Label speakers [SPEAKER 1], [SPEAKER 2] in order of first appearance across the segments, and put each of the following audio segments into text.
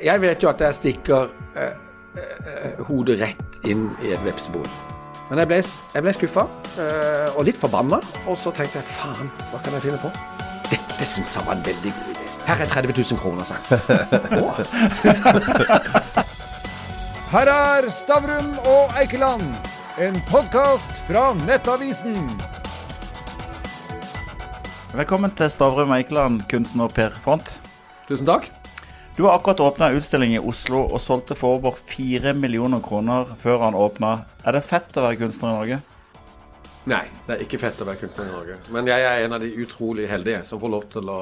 [SPEAKER 1] Jeg vet jo at jeg stikker eh, eh, hodet rett inn i et vepsebol. Men jeg ble, jeg ble skuffa eh, og litt forbanna, og så tenkte jeg faen, hva kan jeg finne på? Dette syns jeg var en veldig god idé. Her er 30 000 kroner, sa jeg.
[SPEAKER 2] Her er Stavrum og Eikeland, en podkast fra Nettavisen.
[SPEAKER 3] Velkommen til Stavrum Eikeland, kunstner Per Front.
[SPEAKER 1] Tusen takk.
[SPEAKER 3] Du har akkurat åpna utstilling i Oslo og solgte for over fire millioner kroner før han åpna. Er det fett å være kunstner i Norge?
[SPEAKER 1] Nei, det er ikke fett å være kunstner i Norge. Men jeg er en av de utrolig heldige som får lov til å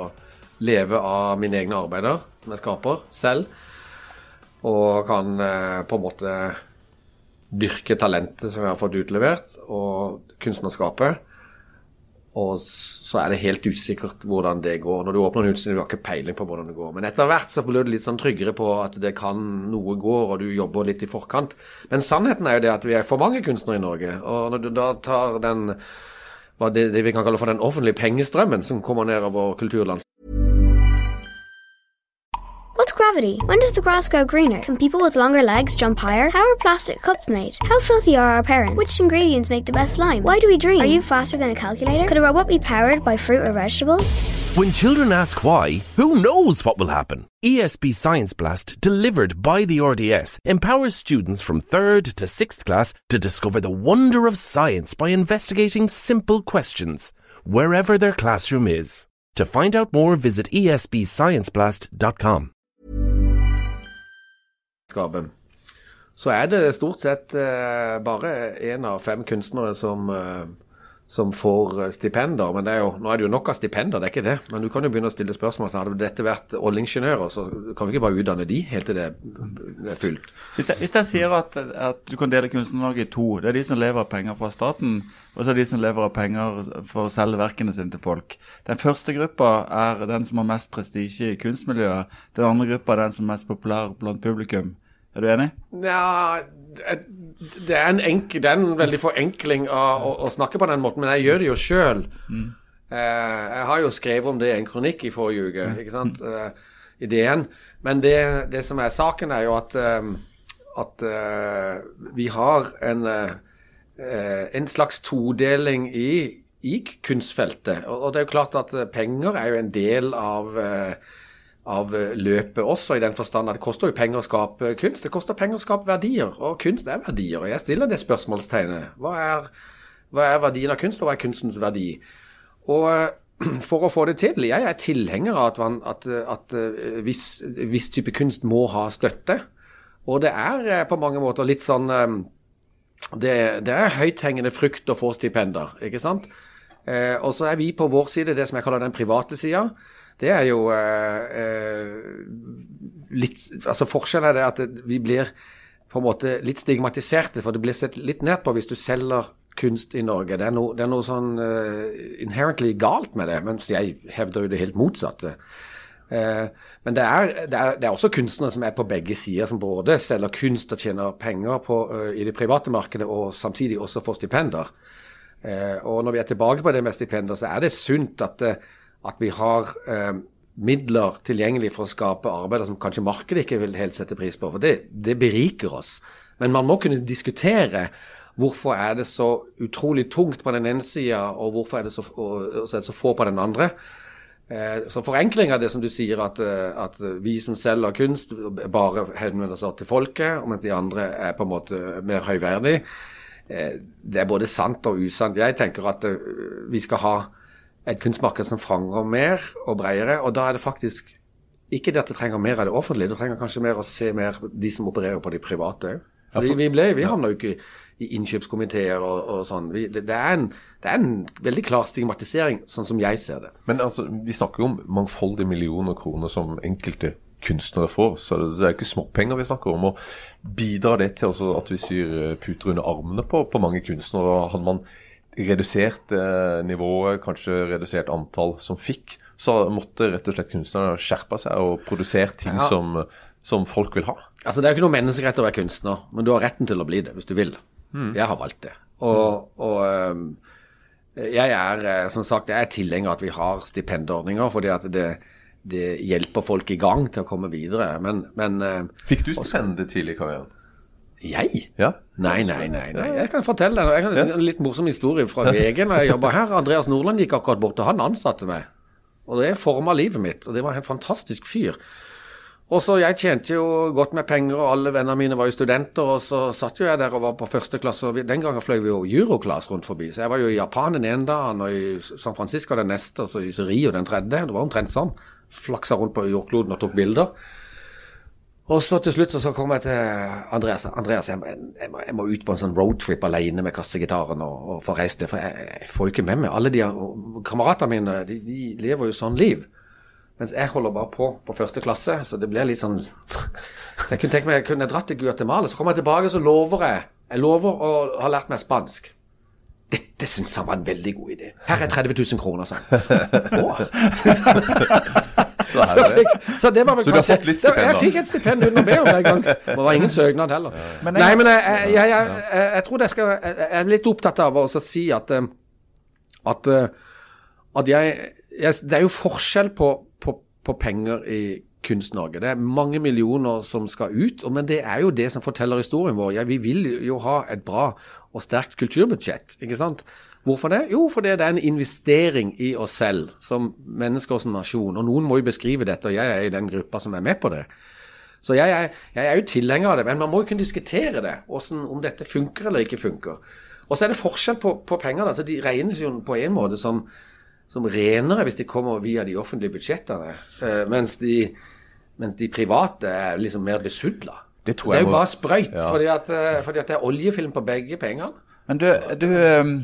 [SPEAKER 1] leve av mine egne arbeider, som jeg skaper selv. Og kan eh, på en måte dyrke talentet som jeg har fått utlevert, og kunstnerskapet. Og så er det helt usikkert hvordan det går. Når du åpner en utstilling, du har ikke peiling på hvordan det går. Men etter hvert så blir du litt sånn tryggere på at det kan noe går, og du jobber litt i forkant. Men sannheten er jo det at vi er for mange kunstnere i Norge. Og når du da tar den hva det, det vi kan kalle for den offentlige pengestrømmen som kommer ned over kulturland,
[SPEAKER 4] What's gravity? When does the grass grow greener? Can people with longer legs jump higher? How are plastic cups made? How filthy are our parents? Which ingredients make the best slime? Why do we dream? Are you faster than a calculator? Could a robot be powered by fruit or vegetables?
[SPEAKER 5] When children ask why, who knows what will happen? ESB Science Blast, delivered by the RDS, empowers students from 3rd to 6th class to discover the wonder of science by investigating simple questions, wherever their classroom is. To find out more, visit esbscienceblast.com.
[SPEAKER 1] skape, så er det stort sett eh, bare én av fem kunstnere som, eh, som får eh, stipender. Men er jo, nå er det jo nok av stipender, det er ikke det. Men du kan jo begynne å stille spørsmål. Hadde dette vært oljeingeniører, så kan vi ikke bare utdanne de helt til det, er fylt.
[SPEAKER 3] Hvis jeg, hvis jeg sier at, at du kan dele Kunstner-Norge i to, det er de som lever av penger fra staten, og så er det de som lever av penger for å selge verkene sine til folk. Den første gruppa er den som har mest prestisje i kunstmiljøet. Den andre gruppa er den som er mest populær blant publikum. Er du enig?
[SPEAKER 1] Ja, det er en, enkel, det er en veldig forenkling av å, å, snakke på den måten, men jeg gjør det jo sjøl. Mm. Eh, jeg har jo skrevet om det i en kronikk i forrige uke, ikke sant? Eh, ideen. Men det, det, som er saken, er jo at, um, at uh, vi har en, uh, en slags todeling i, i kunstfeltet. Og, og, det er jo klart at penger er jo en del av uh, av løpet også, i den forstand at det koster jo penger å skape kunst. Det koster penger å skape verdier, og kunst er verdier. og Jeg stiller det spørsmålstegnet. Hva er, hva er verdien av kunst, og hva er kunstens verdi? Og for å få det til Jeg er tilhenger av at, man, at, at viss, viss, type kunst må ha støtte. Og det er på mange måter litt sånn Det, det er høythengende frukt å få stipender, ikke sant? Eh, og så er vi på vår side det som jeg kaller den private sida det er jo eh, litt Altså Forskjellen er det at vi blir på en måte litt stigmatiserte, for det blir sett litt ned på hvis du selger kunst i Norge. Det er noe, det er noe sånn uh, inherently galt med det, mens jeg hevder jo det helt motsatte. Uh, men det er, det, er, det er, også kunstnere som er på begge sider, som både selger kunst og tjener penger på, uh, i det private markedet, og samtidig også får stipender. og når vi er tilbake på det med stipender, så er det sunt at at vi har eh, midler tilgjengelig for å skape arbeider som kanskje markedet ikke vil helt sette pris på. For det, det beriker oss. Men man må kunne diskutere hvorfor er det så utrolig tungt på den ene sida, og hvorfor er det så, og, så, er det så få på den andre. Eh, så forenkling av det som du sier, at, eh, at vi som selger kunst, bare henvender seg til folket, mens de andre er på en måte mer høyverdig, eh, det er både sant og usant. Jeg tenker at vi skal ha et kunstmarked som fanger mer og bredere. Og da er det faktisk ikke det at det trenger mer av det offentlige, det trenger kanskje mer å se mer de som opererer på de private òg. Vi, vi, ble, vi havna jo ikke i innkjøpskomiteer og, og sånn. Vi, det, det, er en, det, er en, veldig klar stigmatisering, sånn som jeg ser det.
[SPEAKER 6] Men altså, vi snakker jo om mangfoldige millioner kroner som enkelte kunstnere får, så det, er ikke småpenger vi snakker om. og Bidrar det til at vi syr puter under armene på, på mange kunstnere? Hadde man redusert eh, nivået, kanskje redusert antall som fikk, så måtte rett og slett kunstnerne skjerpe seg og produsere ting ja. som, som, folk vil ha.
[SPEAKER 1] Altså Det er jo ikke noe menneskerett å være kunstner, men du har retten til å bli det hvis du vil. Mm. Jeg har valgt det. Og, og um, jeg er som sagt, jeg er tilhenger av at vi har stipendordninger, fordi at det, det hjelper folk i gang til å komme videre. Men, men eh,
[SPEAKER 6] Fikk du stipend tidlig i karrieren?
[SPEAKER 1] Jeg?
[SPEAKER 6] Ja.
[SPEAKER 1] Nei, nei, nei. nei. Jeg kan fortelle deg kan, en litt morsom historie fra VG når jeg jobba her. Andreas Nordland gikk akkurat bort, og han ansatte meg. Og det forma livet mitt. Og det var en fantastisk fyr. Og så Jeg tjente jo godt med penger, og alle vennene mine var jo studenter. Og så satt jo jeg der og var på første klasse, og den gangen fløy vi jo Euroclass rundt forbi. Så jeg var jo i Japan den ene dagen, og i San Francisco den neste, og så i Rio den tredje. Det var omtrent sånn. Flaksa rundt på jordkloden og tok bilder. Og så til slutt så, så kom jeg til Andreas. Andreas, jeg, jeg, må, jeg må ut på en sånn roadtrip alene med kassegitaren og, og få reist det. For jeg, jeg får jo ikke med meg alle de kameratene mine. De, de lever jo sånn liv. Mens jeg holder bare på på første klasse, så det blir litt sånn Så Jeg kunne tenkt meg, jeg kunne dratt til Guatemala. Så kommer jeg tilbake, så lover jeg. Jeg lover å ha lært meg spansk. Dette syns han var en veldig god idé. Her er 30 000 kroner, sa han.
[SPEAKER 6] Så er
[SPEAKER 1] Så,
[SPEAKER 6] det det.
[SPEAKER 1] fikk, så det var vel
[SPEAKER 6] Så du har fått litt
[SPEAKER 1] det-
[SPEAKER 6] stipend,
[SPEAKER 1] Jeg fikk et stipend uten å be om det en gang. Det var ingen søknad heller.
[SPEAKER 3] Men jeg-
[SPEAKER 1] Nei, men jeg, jeg, jeg, jeg, jeg tror jeg skal Jeg er litt opptatt av å si at eh, at, eh, at jeg, jeg Det er jo forskjell på, på, på penger i Kunst-Norge. Det er mange millioner som skal ut, men det er jo det som forteller historien vår. Ja, vi vil jo ha et bra og sterkt kulturbudsjett, ikke sant? Hvorfor det? Jo, fordi det er en investering i oss selv som mennesker og som nasjon. Og noen må jo beskrive dette, og jeg er i den gruppa som er med på det. Så jeg er, jeg er jo tilhenger av det, men man må jo kunne diskutere det. Hvordan, om dette funker eller ikke funker. Og så er det forskjell på, på pengene. altså De regnes jo på en måte som, som renere hvis de kommer via de offentlige budsjettene, eh, mens, de, mens de private er liksom mer besudla.
[SPEAKER 6] Det tror
[SPEAKER 1] Det er jo bare sprøyt,
[SPEAKER 6] Ja.
[SPEAKER 1] fordi, at, eh, fordi at det er oljefilm på begge pengene.
[SPEAKER 3] Men du, du, um,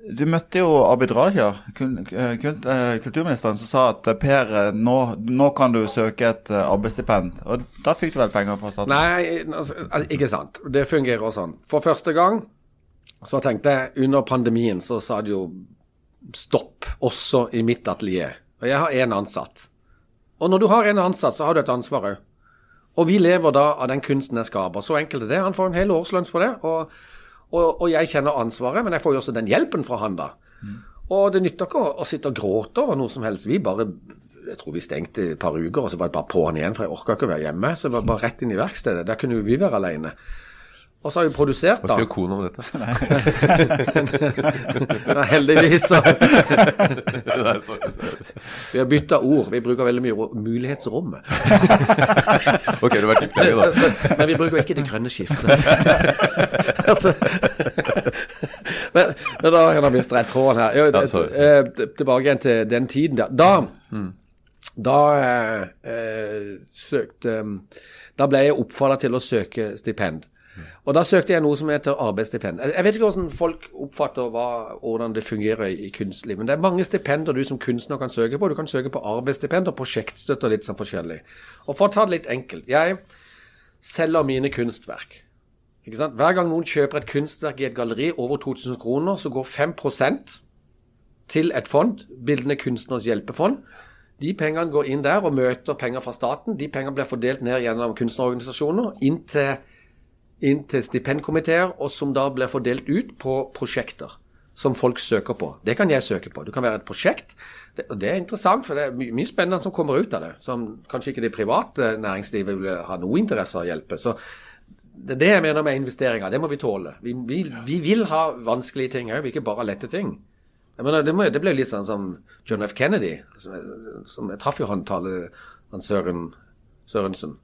[SPEAKER 3] du møtte jo Abid Raja, eh, eh, kulturministeren, som sa at eh, Per, nå, nå kan du søke et arbeidsstipend. Og da fikk du vel penger fra staten?
[SPEAKER 1] Nei, altså, ikke sant. Det fungerer sånn. For første gang så tenkte jeg under pandemien så sa det jo stopp også i mitt atelier. Og jeg har én ansatt. Og når du har en ansatt, så har du et ansvar òg. Og vi lever da av den kunsten jeg skaper. Så enkelt er det. Han får en hel årslønn på det. Og, og, og jeg kjenner ansvaret, men jeg får jo også den hjelpen fra han da. Og det nytter ikke å, å sitte og gråte over noe som helst. Vi bare jeg tror vi stengte et par uker, og så var det bare på'n igjen, for jeg orka ikke å være hjemme. Så det var bare rett inn i verkstedet. Der kunne jo vi være alene. Og så har vi produsert, da.
[SPEAKER 6] Hva sier kona om dette?
[SPEAKER 1] Nei, heldigvis så
[SPEAKER 6] Nei, sorry, sorry.
[SPEAKER 1] Vi har bytta ord. Vi bruker veldig mye ro- mulighetsrommet.
[SPEAKER 6] Ok, du har vært gift lenge, da.
[SPEAKER 1] Men vi bruker ikke det grønne skiftet. altså. men, men da kan jeg miste jeg tråden her. Jo,
[SPEAKER 6] Ja,
[SPEAKER 1] eh, tilbake igjen til den tiden der. Da, da eh, eh, søkte Da ble jeg oppfordra til å søke stipend. Og da søkte jeg noe som heter arbeidsstipend. Jeg vet ikke hvordan folk oppfatter hva, hvordan det fungerer i, kunstliv, men det er mange stipender du som kunstner kan søke på. Du kan søke på arbeidsstipend og prosjektstøtte litt sånn forskjellig. Og for å ta det litt enkelt. Jeg selger mine kunstverk. Ikke sant? Hver gang noen kjøper et kunstverk i et galleri over 2000 kroner, så går 5% til et fond, Bildende kunstners hjelpefond. De pengene går inn der og møter penger fra staten. De pengene blir fordelt ned gjennom kunstnerorganisasjoner inn til, inn til stipendkomiteer, og som da blir fordelt ut på prosjekter som folk søker på. Det kan jeg søke på. Det kan være et prosjekt. Det, og det er interessant, for det er mye, mye spennende som kommer ut av det. Som kanskje ikke det private næringslivet vil ha noe interesse av å hjelpe. Så det er det jeg mener med investeringer. Det må vi tåle. Vi, vi, vi vil ha vanskelige ting òg, ikke bare lette ting. Mener, det, må, det ble litt sånn som John F. Kennedy. Som, som jeg traff jo han tale, han Søren Sørensen.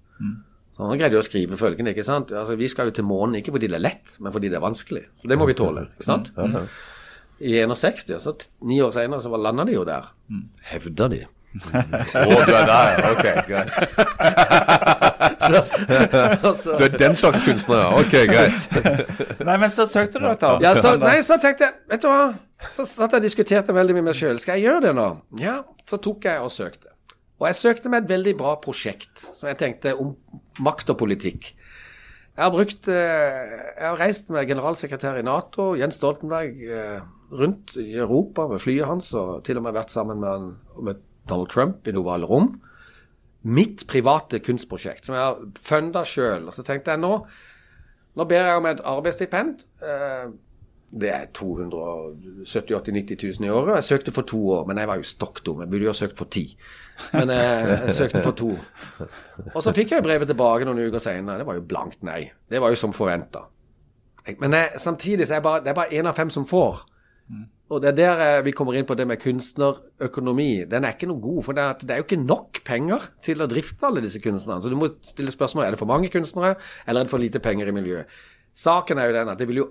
[SPEAKER 1] Så Han greide jo å skrive følgende. ikke sant? Altså, Vi skal jo til månen ikke fordi det er lett, men fordi det er vanskelig. Så det må vi tåle. ikke sant? I 61, og så ni år senere så landa de jo der. Hevda de.
[SPEAKER 6] Å, du er der. Ok, greit.
[SPEAKER 1] Altså,
[SPEAKER 6] Du er den slags kunstner, ja. Ok, greit.
[SPEAKER 3] Nei, men så søkte du et
[SPEAKER 1] Ja, så, nei, så tenkte jeg Vet du hva? Så satt jeg og diskuterte veldig mye med meg sjøl. Skal jeg gjøre det nå? Ja, så tok jeg og søkte. Og jeg søkte med et veldig bra prosjekt som jeg tenkte om makt og politikk. Jeg har brukt eh, Jeg har reist med generalsekretær i Nato, Jens Stoltenberg, eh, rundt i Europa med flyet hans, og til og med vært sammen med, han, med Donald Trump i det rom. Mitt private kunstprosjekt, som jeg har funda sjøl. Og så tenkte jeg nå Nå ber jeg om et arbeidsstipend. Det er 270 80 90 000 i året. Jeg søkte for to år, men jeg var jo stokk dum. Jeg burde jo ha søkt for ti. Men jeg, jeg søkte for to. Og så fikk jeg brevet tilbake noen uker senere. Det var jo blankt nei. Det var jo som forventa. Men jeg, samtidig så er bare, det er bare én av fem som får. Og det er der eh, vi kommer inn på det med kunstnerøkonomi. Den er ikke noe god, for det er, det er jo ikke nok penger til å drifte alle disse kunstnerne. Så du må stille spørsmål er det for mange kunstnere, eller er det for lite penger i miljøet. Saken er jo den at det vil jo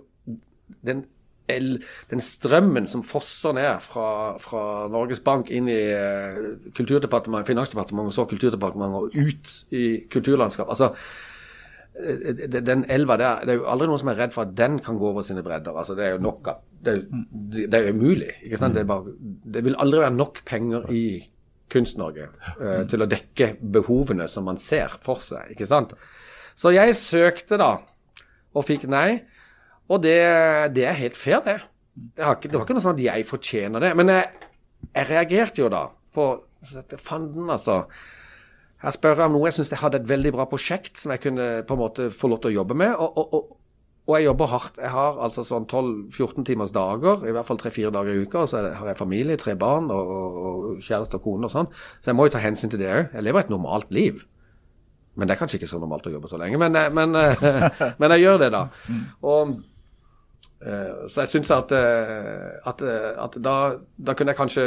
[SPEAKER 1] den, el, den strømmen som fosser ned fra, fra Norges Bank inn i uh, Kulturdepartementet, Finansdepartementet og så Kulturdepartementet og ut i kulturlandskap. altså eh, den elva der, Det er jo aldri noen som er redd for at den kan gå over sine bredder. altså Det er jo nok Det er, det er umulig. ikke sant? Det, bare, det, vil aldri være nok penger i Kunst-Norge uh, til å dekke behovene som man ser for seg. ikke sant? Så jeg søkte da, og fikk nei. Og det, det, er helt fair, det. Det, ikke, det, var ikke noe sånn at jeg fortjener det. Men jeg, jeg reagerte jo da på Fanden, altså. Her spør jeg om noe jeg syns jeg hadde et veldig bra prosjekt som jeg kunne på en måte få lov til å jobbe med. Og, og, og, og jeg jobber hardt. Jeg har altså sånn 12-14 timers dager, i hvert fall 3-4 dager i uka. Og så har jeg familie, tre barn og, og kjæreste og kone og sånn. Så jeg må jo ta hensyn til det òg. Jeg lever et normalt liv. Men det er kanskje ikke så normalt å jobbe så lenge. Men, men, men jeg gjør det, da. Og Eh, så jeg syns at, eh, at, eh, at da, da, kunne jeg kanskje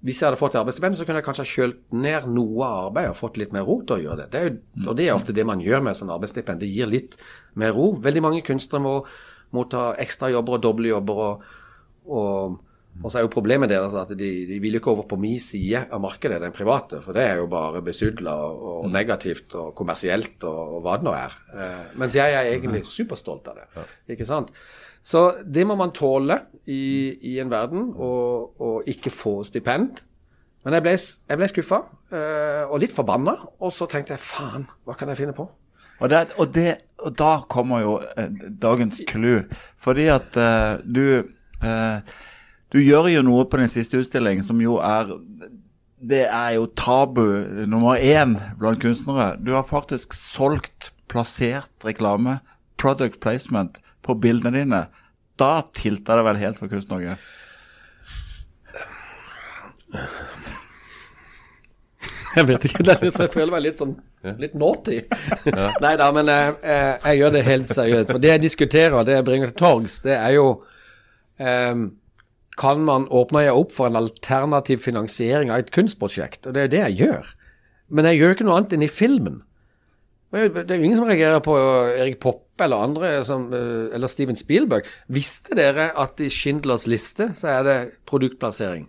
[SPEAKER 1] hvis jeg hadde fått arbeidsstipend, så kunne jeg kanskje ha kjølt ned noe av arbeidet og fått litt mer ro til å gjøre det. det jo, og det er ofte det man gjør med sånn arbeidsstipend. Det gir litt mer ro. Veldig mange kunstnere må, må ta ekstrajobber og doble jobber. Og, og, og, så er jo problemet deres at de, de vil ikke over på min side av markedet, den private. For det er jo bare besudla og, og negativt og kommersielt og, og hva det nå er. Eh, mens jeg er egentlig superstolt av det. Ikke sant? Så det må man tåle i, i en verden, å ikke få stipend. Men jeg ble, jeg ble skuffa øh, og litt forbanna, og så tenkte jeg faen, hva kan jeg finne på?
[SPEAKER 3] Og, det, og, det, og da kommer jo eh, dagens clou. Fordi at uh, du uh, Du gjør jo noe på din siste utstilling som jo er Det er jo tabu nummer én blant kunstnere. Du har faktisk solgt, plassert reklame, product placement, på bildene dine, da tilta det vel helt for Kunst-Norge?
[SPEAKER 1] Jeg vet ikke, jeg føler meg litt sånn litt naughty. Ja. Nei da, men jeg, eh, jeg, eh, jeg, gjør det helt seriøst. For det jeg diskuterer, det jeg bringer til torgs, det er jo um, Kan man åpne jeg opp for en alternativ finansiering av et kunstprosjekt? Og det er det jeg gjør. Men jeg gjør ikke noe annet enn i filmen. Det er jo ingen som reagerer på Erik Poppe eller andre, som, eh, eller Steven Spielberg. Visste dere at i Schindlers liste så er det produktplassering?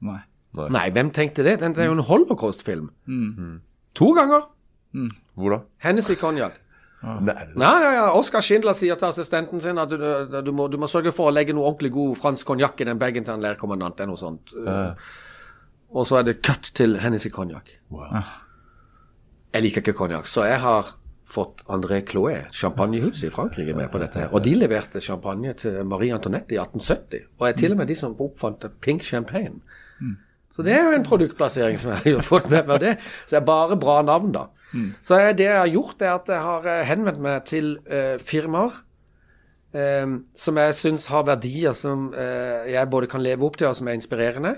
[SPEAKER 3] Nei.
[SPEAKER 1] Nei, Nei hvem tenkte det? Det er jo en holocaust-film. Mm. To ganger.
[SPEAKER 6] Mm. Hvor da?
[SPEAKER 1] Hennessy konjakk.
[SPEAKER 6] Ah.
[SPEAKER 1] Nei, ja, ja. Oskar Schindler sier til assistenten sin at du, du, må, du må, sørge for å legge noe ordentlig god fransk konjakk i den bagen til en lærkommandant. Det er noe sånt. Uh. Og så er det cut til Hennessy konjakk. Wow. Ah. Jeg liker ikke konjakk, så jeg har fått André Chloé, champagnehuset i Frankrike, med på dette. her. Og de leverte champagne til Marie Antoinette i 1870. Og er til og med de som oppfant pink champagne. Så det er jo en produktplassering som jeg har fått med meg. det. Så det er bare bra navn, da. Så det jeg har gjort, er at jeg har eh, henvendt meg til uh, firmaer um, som jeg syns har verdier som uh, jeg både kan leve opp til, og som er inspirerende.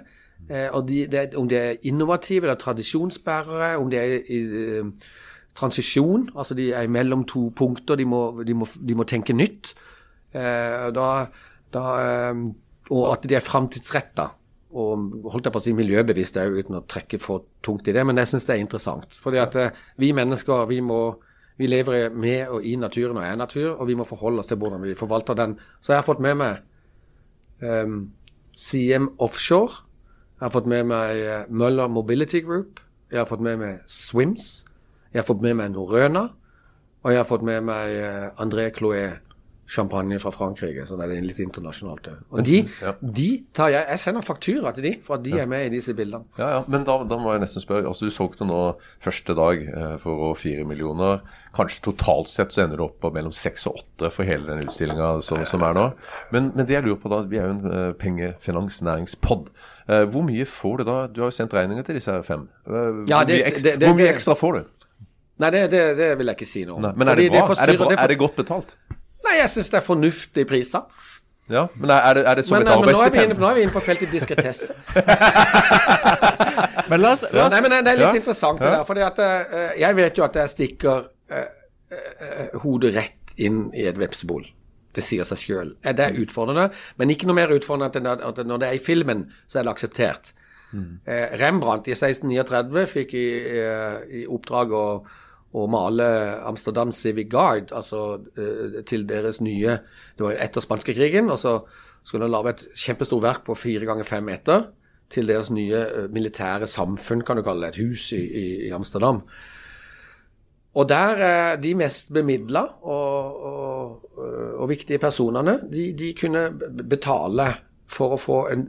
[SPEAKER 1] Eh, og de, det, Om de er innovative eller tradisjonsbærere, om de er i eh, transisjon, altså de er mellom to punkter, de må, de må, de må tenke nytt. Eh, da, da, og at de er framtidsretta. Og holdt jeg på å si miljøbevisste uten å trekke for tungt i det, men jeg syns det er interessant. Fordi at vi mennesker, vi må vi lever med og i naturen og er natur, og vi må forholde oss til hvordan vi forvalter den. Så jeg har fått med meg um, CM Offshore, jeg har fått med meg eh, Møller Mobility Group. Jeg har fått med meg Swims. Jeg har fått med meg Norøna. Og jeg har fått med meg eh, André Clouet champagne fra Frankrike. Så det er litt internasjonalt. Og de, ja. de tar jeg Jeg sender faktura til de for at de ja. er med i disse bildene.
[SPEAKER 6] Ja, ja. Men da, da, må jeg nesten spørre. altså Du solgte nå første dag eh, for fire millioner. Kanskje totalt sett så ender du opp på mellom seks og åtte for hele den utstillinga som, som, er nå. Men, men, det jeg lurer på da, vi er jo en pengefinansnæringspod. Uh, hvor mye får du da? Du har jo sendt regninger til disse fem. Hvor, ja, det, mye ekstra, det, det, hvor mye ekstra får du?
[SPEAKER 1] Nei, det, vil jeg ikke si noe om.
[SPEAKER 6] Men er det bra? er, det bra? er det godt betalt?
[SPEAKER 1] Nei, jeg syns det er fornuftige priser.
[SPEAKER 6] Ja, Men er det, er det som
[SPEAKER 1] Men,
[SPEAKER 6] et
[SPEAKER 1] arbeidsstipend? nå, nå er vi inne på feltet diskretesse.
[SPEAKER 3] Men la oss, la oss
[SPEAKER 1] nei, men det er litt
[SPEAKER 6] Ja.
[SPEAKER 1] interessant det der. For at eh, jeg vet jo at jeg stikker uh, uh, hodet rett inn i et vepsebol. Det sier seg sjøl. Det er utfordrende, men ikke noe mer utfordrende enn at når det er i filmen, så er det akseptert. Eh, Rembrandt i 1639 fikk i, eh, i oppdrag å, å male Amsterdam Civic Guard, altså eh, til deres nye Det var etter spanskekrigen, og så skulle han lage et kjempestort verk på fire ganger fem meter til deres nye eh, militære samfunn, kan du kalle det, et hus i, i, Amsterdam. Og der er de mest bemidla og, og, og viktige personene, de, de kunne betale for å få en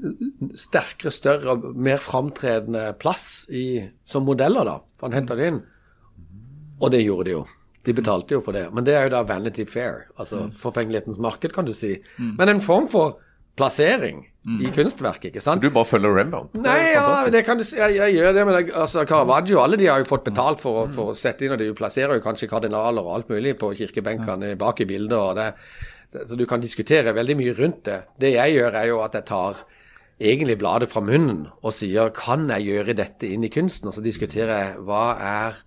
[SPEAKER 1] sterkere, større og mer framtredende plass i, som modeller, da. For han henta det inn. Og det gjorde de jo. De betalte jo for det. Men det er jo da Vanity Fair, altså forfengelighetens marked, kan du si. Men en form for plassering i kunstverket, ikke sant?
[SPEAKER 6] Du bare følger Rembrandt. Det
[SPEAKER 1] Nei, ja, det kan du si. Jeg, jeg gjør det, men jeg, altså, Caravaggio alle de har jo fått betalt for, å- for å sette inn, og de plasserer jo kanskje kardinaler og alt mulig på kirkebenkene bak i bildet. og det, det, Så du kan diskutere veldig mye rundt det. Det jeg gjør, er jo at jeg tar egentlig bladet fra munnen og sier kan jeg gjøre dette inn i kunsten? Og så diskuterer jeg hva er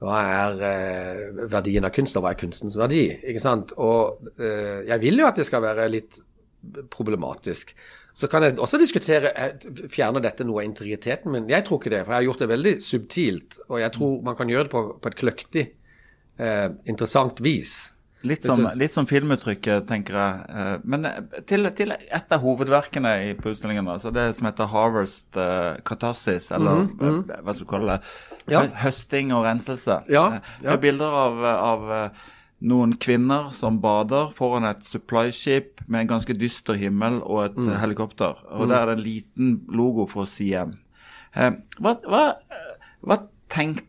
[SPEAKER 1] hva er eh, verdien av kunst, og hva er kunstens verdi? ikke sant? Og eh, jeg vil jo at det skal være litt problematisk. Så kan jeg også diskutere eh, fjerner dette noe av integriteten min. Jeg tror ikke det, for jeg har gjort det veldig subtilt. Og jeg tror man kan gjøre det på, på et kløktig, eh, interessant vis.
[SPEAKER 3] Litt som, litt som filmuttrykket, tenker jeg. Eh, Men eh, til, til et av hovedverkene i, på utstillingen, altså det som heter 'Harvest uh, Catharsis', eller -hmm. hva skal du kalle det?
[SPEAKER 1] Ja.
[SPEAKER 3] Høsting og renselse.
[SPEAKER 1] Ja,
[SPEAKER 3] ja. Det er bilder av, av eh, noen kvinner som bader foran et supply-skip med en ganske dyster himmel og et
[SPEAKER 1] Mm.
[SPEAKER 3] eh, helikopter. Og der er det en liten logo for CM. Eh, hva, hva, hva, tenk,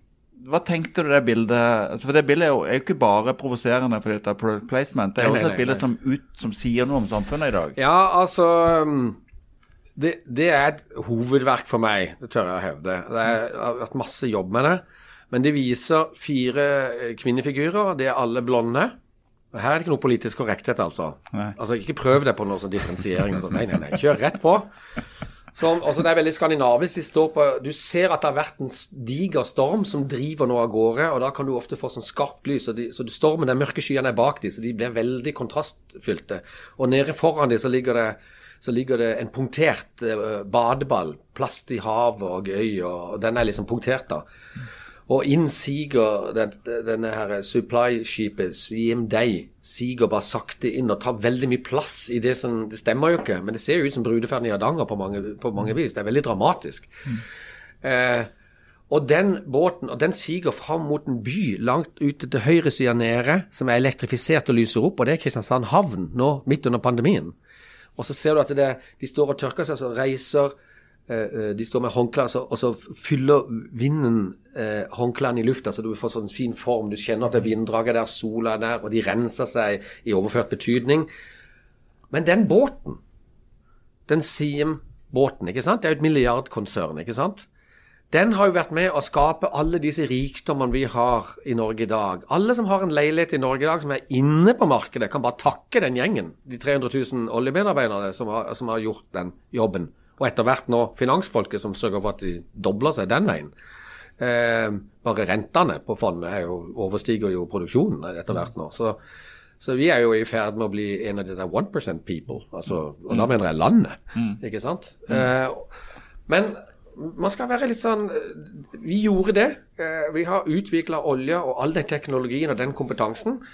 [SPEAKER 3] hva tenkte du det bildet For det bildet er jo, er jo ikke bare provoserende fordi det er product placement. Det er
[SPEAKER 1] jo
[SPEAKER 3] også et bilde som, ut, som sier noe om samfunnet i dag.
[SPEAKER 1] Ja, altså um, det, det er et hovedverk for meg, det tør jeg å hevde. Det er, jeg har hatt masse jobb med det. Men det viser fire eh, kvinnefigurer. De er alle blonde. Og Her er det ikke noe politisk korrekthet, altså.
[SPEAKER 3] Nei.
[SPEAKER 1] Altså, Ikke prøv deg på noe sånn differensiering. Altså. Nei, nei, nei. Kjør rett på. Som, altså, det er veldig skandinavisk. De på, du ser at det har vært en diger storm som driver nå av gårde, og da kan du ofte få sånn skarpt lys. Og de, så du stormen, de mørke skyene er bak dem, så de blir veldig kontrastfylte. Og nede foran dem så ligger det, så ligger det en punktert eh, badeball. Plast i havet og gøy, og den er liksom punktert, da. Og inn siger den, denne her supply-skipet, CM Day, siger bare sakte inn og tar veldig mye plass i det som Det stemmer jo ikke, men det ser jo ut som brudeferden i Hardanger på på mange vis. Det er veldig dramatisk. Eh, og den båten og den siger fram mot en by langt ute til høyre side nede, som er elektrifisert og lyser opp, og det er Kristiansand havn nå midt under pandemien. Og så ser du at det, de står og tørker seg, så reiser De står med håndklær, og så fyller vinden eh, håndklærne i lufta, så du får sånn fin form. Du kjenner at det er vinddraget der, sola er der, og de renser seg i overført betydning. Men den båten, den Siem-båten, ikke sant? det er jo et milliardkonsern, ikke sant? Den har jo vært med å skape alle disse rikdommene vi har i Norge i dag. Alle som har en leilighet i Norge i dag som er inne på markedet, kan bare takke den gjengen. De 300 000 oljemedarbeiderne som har, som har gjort den jobben. Og etter hvert nå finansfolket som sørger for at de dobler seg den veien. Eh, bare rentene på fondet er jo, overstiger jo produksjonen etter hvert nå. Så, så vi er jo i ferd med å bli en av de der 1% people. Altså, og da mener jeg landet, ikke sant? Eh, men man skal være litt sånn Vi gjorde det. Eh, Vi har utvikla olje og all den teknologien og den kompetansen eh,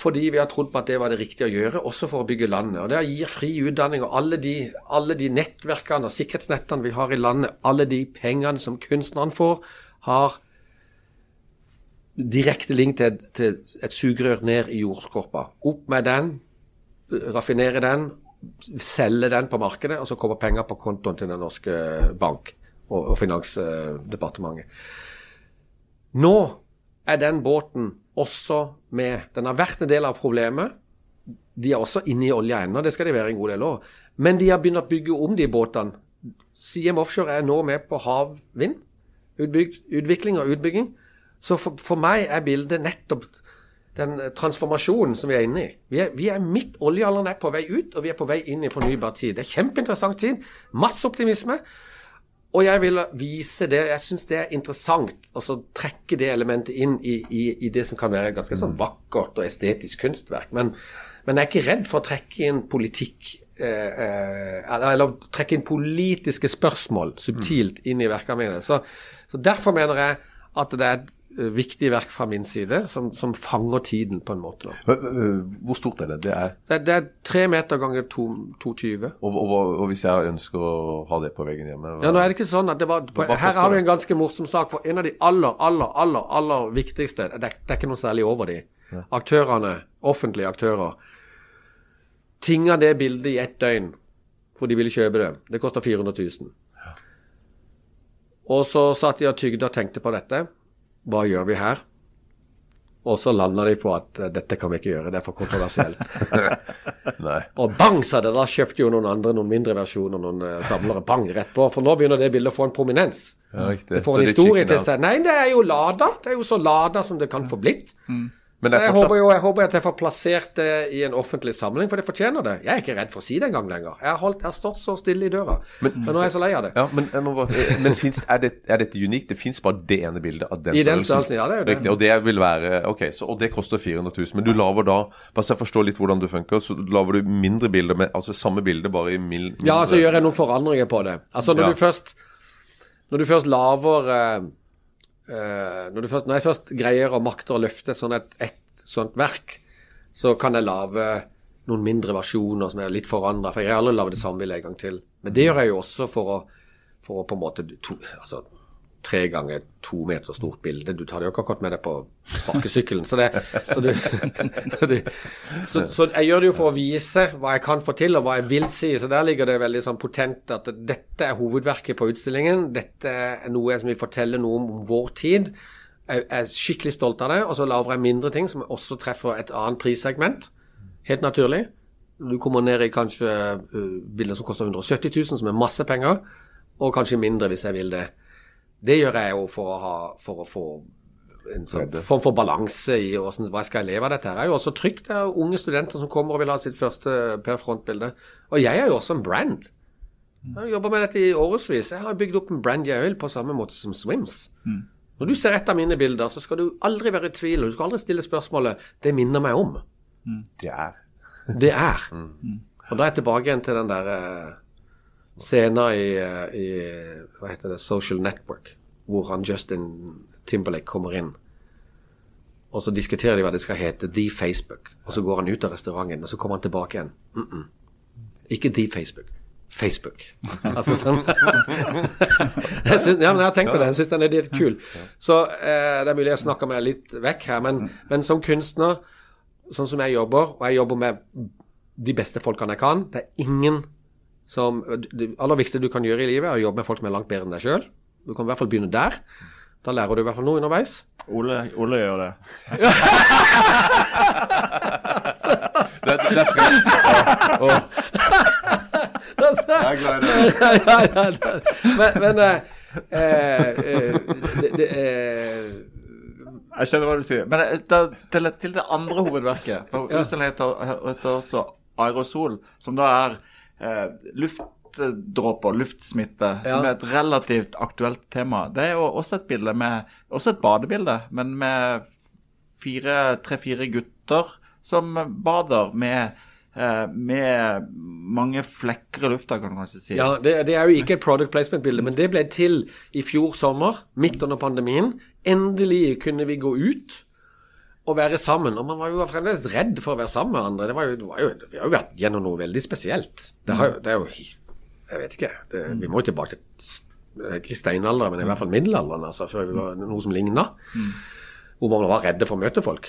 [SPEAKER 1] fordi vi har trodd på at det var det riktige å gjøre, også for å bygge landet. Og Det gir fri utdanning og alle de, alle de nettverkene og sikkerhetsnettene vi har i landet, alle de pengene som kunstnerne får, har direkte link til, til et sugerør ned i jordskorpa. Opp med den, raffinere den, selge den på markedet, og så kommer penger på kontoen til den norske bank og, og Finansdepartementet. Nå er den båten også med. Den har vært en del av problemet. De er også inne i olja ennå, det skal de være en god del år. Men de har begynt å bygge om de båtene. Siem Offshore er nå med på havvind. Utbygd, utvikling og utbygging. Så for, for meg er bildet nettopp den transformasjonen som vi er inne i. Vi er, vi er midt Oljealderen er på vei ut, og vi er på vei inn i fornybar tid. Det er kjempeinteressant tid. Masse optimisme. Og jeg vil vise det. Jeg syns det er interessant å trekke det elementet inn i, i, i det som kan være ganske sånn vakkert og estetisk kunstverk. Men, men jeg er ikke redd for å trekke inn politikk eh, eh, eller, eller trekke inn politiske spørsmål subtilt inn i verkene mine. Så, så derfor mener jeg at det er et viktig verk fra min side, som, som fanger tiden på en måte. Da.
[SPEAKER 6] Hvor stort er det? Det er
[SPEAKER 1] Det, det er tre meter ganger 2,20.
[SPEAKER 6] og, og, og hvis jeg ønsker å ha det på veggen hjemme hva-
[SPEAKER 1] Ja, nå er det ikke sånn at det var på, Her har du
[SPEAKER 6] det?
[SPEAKER 1] en ganske morsom sak. For en av de aller, aller, aller aller viktigste Det, det er ikke noe særlig over de. Aktørene, offentlige aktører, tinga det bildet i ett døgn for de ville kjøpe det. Det koster 400 000. Og så satt de og tygde og tenkte på dette. Hva gjør vi her? Og så landa de på at eh, dette kan vi ikke gjøre, det er for kontroversielt.
[SPEAKER 6] Nei.
[SPEAKER 1] Og bang, sa det. Da kjøpte jo noen andre noen mindre versjoner, noen eh, samlere. Bang, rett på. For nå begynner det bildet å få en prominens.
[SPEAKER 6] Ja.
[SPEAKER 1] Det får en
[SPEAKER 6] er
[SPEAKER 1] historie til seg. Nei, det er jo Lada. Det er jo så Lada som det kan få blitt.
[SPEAKER 6] Men
[SPEAKER 1] Så jeg
[SPEAKER 6] fortsatt
[SPEAKER 1] håper jo jeg håper at jeg får plassert det i en offentlig samling, for det fortjener det. Jeg er ikke redd for å si det engang lenger. Jeg har, holdt, jeg har stått så stille i døra. Men, nå er jeg så lei av det.
[SPEAKER 6] Ja, men, bare, men finnes, er, det, er dette unikt? Det fins bare det ene bildet av den
[SPEAKER 1] I den
[SPEAKER 6] størrelsen?
[SPEAKER 1] størrelsen, ja, det er jo det.
[SPEAKER 6] Riktig, og det vil være Ok, så, og det koster 400 000. Men du lager da Bare så jeg forstår litt hvordan det funker, så lager du mindre bilder med Altså samme bilde, bare i mild mindre
[SPEAKER 1] Ja, så gjør jeg noen forandringer på det. Altså når
[SPEAKER 6] Ja.
[SPEAKER 1] du først Når du først lager eh, eh, når, du først, når jeg først greier og makter å løfte sånn et, et sånt verk, så kan jeg lage noen mindre versjoner som er litt forandra. For jeg har aldri lagd det samme en gang til. Men det gjør jeg jo også for å, for å på en måte to, altså, tre ganger to meter stort bilde. Du tar det jo ikke akkurat med deg på sparkesykkelen. Så, så, så, så, så jeg gjør det jo for å vise hva jeg kan få til, og hva jeg vil si. Så der ligger det veldig sånn potent at dette er hovedverket på utstillingen. Dette er noe som vil fortelle noe om vår tid. Jeg er skikkelig stolt av det. Og så lager jeg mindre ting som også treffer et annet prissegment. Helt naturlig. Du kommer ned i kanskje uh, bilder som koster 170 000, som er masse penger, og kanskje mindre hvis jeg vil det. Det gjør jeg jo for å, ha, for å få en sånn form for balanse i hvordan, hva skal jeg leve av dette. her. Det er jo også trygt. Det er jo unge studenter som kommer og vil ha sitt første per front-bilde. Og jeg er jo også en brand. Jeg har jobba med dette i årevis. Jeg har bygd opp en brand jeg vil, på samme måte som Swims. Når du ser et av mine bilder, så skal du aldri være i tvil. og Du skal aldri stille spørsmålet 'Det minner meg om'.
[SPEAKER 6] Det er
[SPEAKER 1] Det er. Og da er jeg tilbake igjen til den der scenen i, eh, i hva heter det, Social Network, hvor han Justin Timberlake kommer inn. Og så diskuterer de hva det skal hete, The Facebook. Og så går han ut av restauranten, og så kommer han tilbake igjen. Mm -mm. Ikke The Facebook. Facebook. Altså sånn jeg synes, Ja, men jeg har tenkt på det. Jeg syns den er litt kul. Så eh, det er mulig jeg snakker meg litt vekk her, men, men som kunstner, sånn som jeg jobber, og jeg jobber med de beste folkene jeg kan Det er ingen som Det aller viktigste du kan gjøre i livet, er å jobbe med folk som er langt bedre enn deg sjøl. Du kan i hvert fall begynne der. Da lærer du i hvert fall noe underveis.
[SPEAKER 3] Ole, Ole gjør det.
[SPEAKER 6] Det, det er jeg er glad i det.
[SPEAKER 1] ja, ja, ja, det- men men eh, eh, eh, det, det, eh,
[SPEAKER 3] Jeg skjønner hva du sier. Men eh, da, til, til det andre hovedverket. For
[SPEAKER 1] Ja.
[SPEAKER 3] heter, heter også aerosol, som da er eh, luftdråper, luftsmitte, som er et relativt aktuelt tema. Det er jo også et bilde med Også et badebilde, men med fire, tre-fire gutter som bader med eh, med mange flekker i lufta, kan du kanskje si.
[SPEAKER 1] Ja, det, det er jo ikke et product placement-bilde, men det ble til i fjor sommer, midt under pandemien. Endelig kunne vi gå ut og være sammen. Og man var jo fremdeles redd for å være sammen med andre. Det var jo, det var jo, vi har jo vært gjennom noe veldig spesielt. Det, har, det er jo Jeg vet ikke. Det, vi må jo tilbake til s- ikke steinalderen, men i hvert fall middelalderen, altså, før vi var noe som ligna. Hvor man var redde for å møte folk.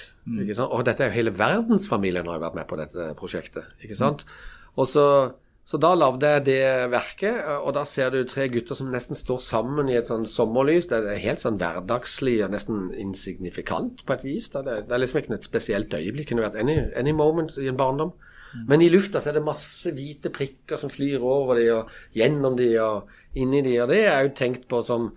[SPEAKER 1] Sant? Og dette er jo hele verdensfamilien har jo vært med på dette prosjektet. ikke sant? Og så, så da lagde jeg det verket, og da ser du tre gutter som nesten står sammen i et sånn sommerlys. Det er helt sånn hverdagslig og nesten insignifikant på et vis. Det, det er liksom ikke et spesielt øyeblikk. Det kunne vært any, any moment i en barndom. Men i lufta så er det masse hvite prikker som flyr over de og gjennom de og inni de, og det er jo tenkt på som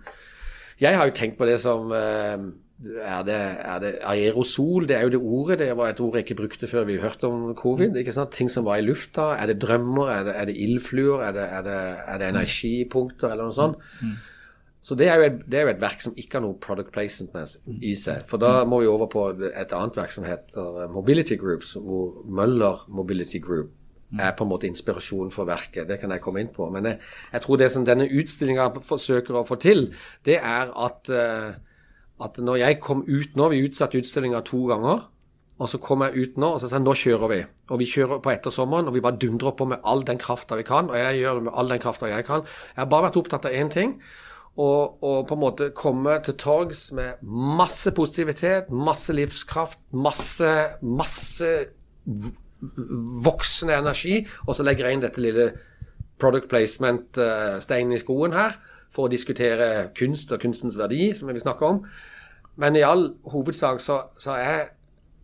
[SPEAKER 1] Jeg har jo tenkt på det som eh, er det, er det aerosol? Det er jo det ordet. Det var et ord jeg ikke brukte før vi hørte om covid. ikke sant? Ting som var i lufta. Er det drømmer? Er det, er det ildfluer? Er det, er, det, er det energipunkter, eller noe sånt? Så det er, jo et, det er jo et verk som ikke har noe product placentness i seg. For da må vi over på et annet verk som heter Mobility Groups, hvor Møller Mobility Group er på en måte inspirasjon for verket. Det kan jeg komme inn på. Men jeg, jeg tror det som denne utstillinga forsøker å få til, det er at, eh, at når jeg kom ut nå Vi utsatte utstillinga to ganger. Og så kom jeg ut nå og så sa jeg, nå kjører vi. Og vi kjører på ettersommeren og vi bare dundrer på med all den krafta vi kan. Og jeg gjør det med all den krafta jeg kan. Jeg har bare vært opptatt av én ting. Og, og på en måte komme til torgs med masse positivitet, masse livskraft, masse, masse voksende energi. Og så legger jeg inn dette lille product placement-steinen i skoen her for å diskutere kunst og kunstens verdi, som vi snakker om. Men i all hovedsak så, så er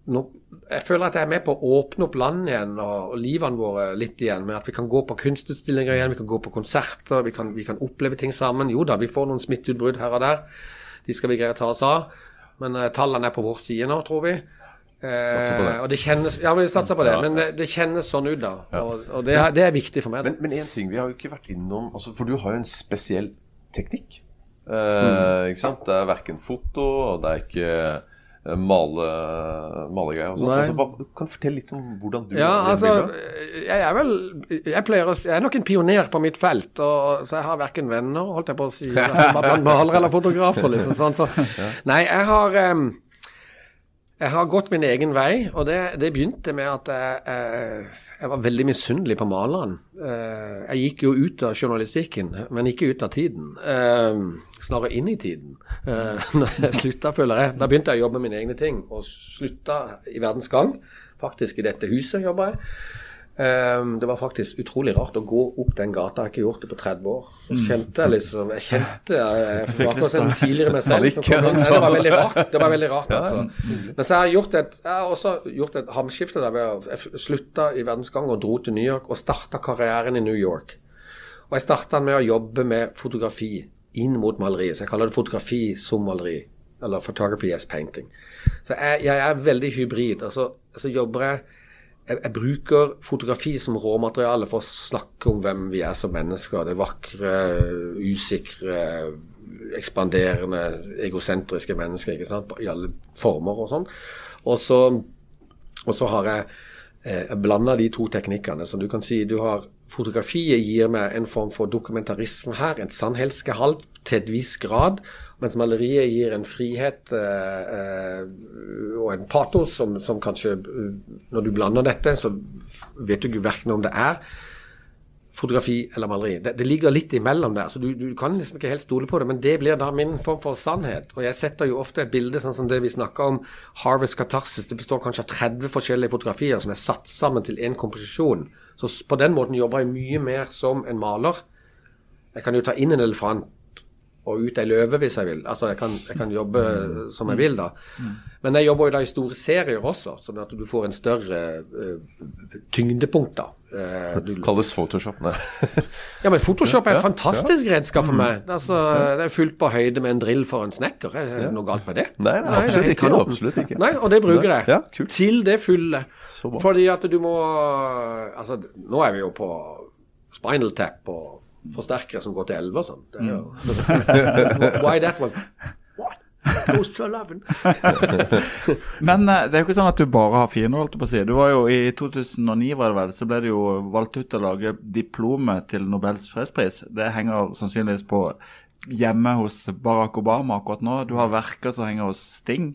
[SPEAKER 1] no, jeg føler at jeg er med på å åpne opp landet igjen og, og livene våre litt igjen. Med at vi kan gå på kunstutstillinger igjen, vi kan gå på konserter, vi kan, vi kan oppleve ting sammen. Jo da, vi får noen smitteutbrudd her og der. De skal vi greie å ta oss av. Men uh, tallene er på vår side nå, tror vi. Eh, og det kjennes, ja, vi satser på det. Men det, det kjennes sånn ut, da. Og, og det, er- det er viktig for meg. da.
[SPEAKER 6] Men, én ting, vi har jo ikke vært innom altså, For du har jo en spesiell teknikk. Eh. Ikke sant? Det er verken foto, og det er ikke eh, male, malegreier. Altså, bare, kan du fortelle litt om hvordan du
[SPEAKER 1] Ja, altså, jeg er vel Jeg pleier å Jeg er nok en pioner på mitt felt, og, så jeg har verken venner, holdt jeg på å si, blant malere eller fotografer, liksom. Sånn, så. Nei, jeg har em, jeg har gått min egen vei, og det, det begynte med at jeg, jeg, jeg var veldig misunnelig på maleren. Eh, Jeg gikk jo ut av journalistikken, men ikke ut av tiden. Eh, Snarere inn i tiden. Eh, Når jeg slutta, føler jeg. Da begynte jeg å jobbe med mine egne ting, og slutta i Verdens Gang. Faktisk i dette huset jobba jeg. Eh, Det var faktisk utrolig rart å gå opp den gata. Jeg har ikke gjort det på 30 år. Så kjente jeg liksom Jeg kjente jeg, jeg var akkurat en tidligere meg selv. kom- Det var veldig rart. Det var veldig rart, altså. Men så har jeg gjort et Jeg har også gjort et hamskifte der Jeg slutta i verdensgang og dro til New York og starta karrieren i New York. Og jeg starta med å jobbe med fotografi inn mot maleri. Så jeg kaller det fotografi som maleri. Eller photography as painting. Så jeg, jeg er veldig hybrid. Og så, så jobber jeg jeg, jeg bruker fotografi som råmateriale for å snakke om hvem vi er som mennesker. Det vakre, usikre, ekspanderende, egosentriske mennesker i alle former og sånn. Og så har jeg eh, blanda de to teknikkene. Så du kan si du har Fotografiet gir meg en form for dokumentarisme her, en sannhetsgehalt til et visst grad. Mens maleriet gir en frihet eh, eh, og en patos som, som kanskje eh, Når du blander dette, så vet du ikke verken om det er fotografi eller maleri. Det, det ligger litt imellom der, så du, du kan liksom ikke helt stole på det. Men det blir da min form for sannhet. Og jeg setter jo ofte et bilde sånn som det vi snakker om, Harvest Katarsis. Det består kanskje av 30 forskjellige fotografier som er satt sammen til én komposisjon. Så på den måten jobber jeg mye mer som en maler. Jeg kan jo ta inn en elefant og ut ei løve hvis jeg vil. Altså jeg kan, jeg kan jobbe som jeg vil da. Men jeg jobber jo da i store serier også, sånn at du får en større uh, tyngdepunkt da. Eh, du,
[SPEAKER 6] Det kalles Photoshop. Nei.
[SPEAKER 1] ja, men Photoshop er et
[SPEAKER 6] Ja,
[SPEAKER 1] fantastisk redskap for meg. Altså, Det er fullt på høyde med en drill for en snekker. Er det noe galt med det?
[SPEAKER 6] Nei, nei,
[SPEAKER 1] er
[SPEAKER 6] absolutt ikke, absolutt ikke.
[SPEAKER 1] Nei, og det bruker jeg.
[SPEAKER 6] Ja.
[SPEAKER 1] Til det fulle. Fordi at du må Altså, nå er vi jo på Spinal Tap og forsterkere som går til 11 og sånn. Why that one? What? Goes to 11.
[SPEAKER 3] Men eh, det er jo ikke sånn at du bare har fiender, holdt jeg på å si. Du var jo I 2009 var det vel, så ble det jo valgt ut å lage diplomet til Nobels fredspris. Det henger sannsynligvis på hjemme hos Barack Obama akkurat nå. Du har verker som henger hos Sting,